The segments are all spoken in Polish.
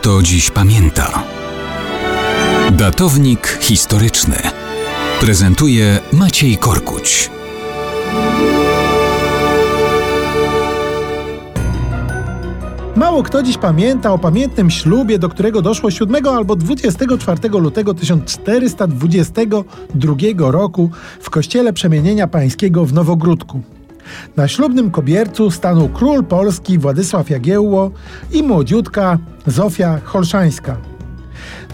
kto dziś pamięta. Datownik historyczny prezentuje Maciej Korkuć. Mało kto dziś pamięta o pamiętnym ślubie, do którego doszło 7 albo 24 lutego 1422 roku w kościele Przemienienia Pańskiego w Nowogródku. Na ślubnym kobiercu stanął król Polski Władysław Jagiełło i młodziutka Zofia Holszańska.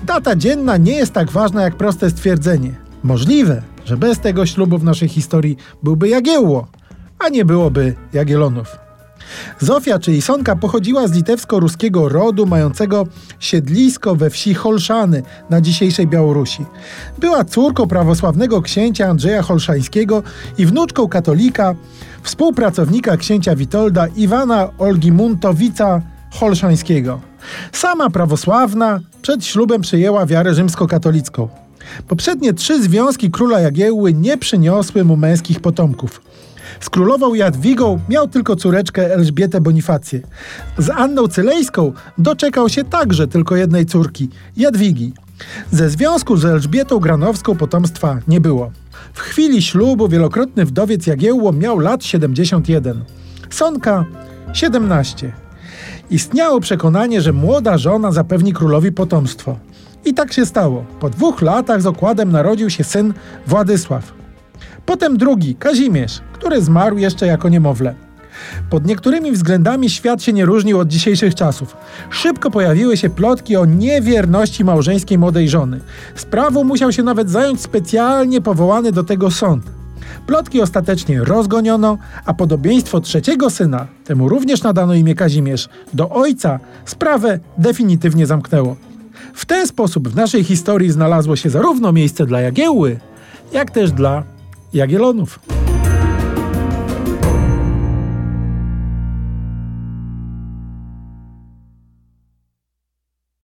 Data dzienna nie jest tak ważna jak proste stwierdzenie. Możliwe, że bez tego ślubu w naszej historii byłby Jagiełło, a nie byłoby Jagielonów. Zofia, czyli Sonka, pochodziła z litewsko-ruskiego rodu mającego siedlisko we wsi Holszany na dzisiejszej Białorusi. Była córką prawosławnego księcia Andrzeja Holszańskiego i wnuczką katolika, współpracownika księcia Witolda Iwana Olgimuntowica Holszańskiego. Sama prawosławna przed ślubem przyjęła wiarę rzymskokatolicką. Poprzednie trzy związki króla Jagiełły nie przyniosły mu męskich potomków. Z królową Jadwigą miał tylko córeczkę Elżbietę Bonifację. Z Anną Cylejską doczekał się także tylko jednej córki, Jadwigi. Ze związku z Elżbietą Granowską potomstwa nie było. W chwili ślubu wielokrotny wdowiec Jagiełło miał lat 71. Sonka 17. Istniało przekonanie, że młoda żona zapewni królowi potomstwo. I tak się stało. Po dwóch latach z okładem narodził się syn Władysław. Potem drugi, Kazimierz, który zmarł jeszcze jako niemowlę. Pod niektórymi względami świat się nie różnił od dzisiejszych czasów. Szybko pojawiły się plotki o niewierności małżeńskiej młodej żony. Sprawą musiał się nawet zająć specjalnie powołany do tego sąd. Plotki ostatecznie rozgoniono, a podobieństwo trzeciego syna, temu również nadano imię Kazimierz, do ojca sprawę definitywnie zamknęło. W ten sposób w naszej historii znalazło się zarówno miejsce dla Jagiełły, jak też dla Jagiellonów.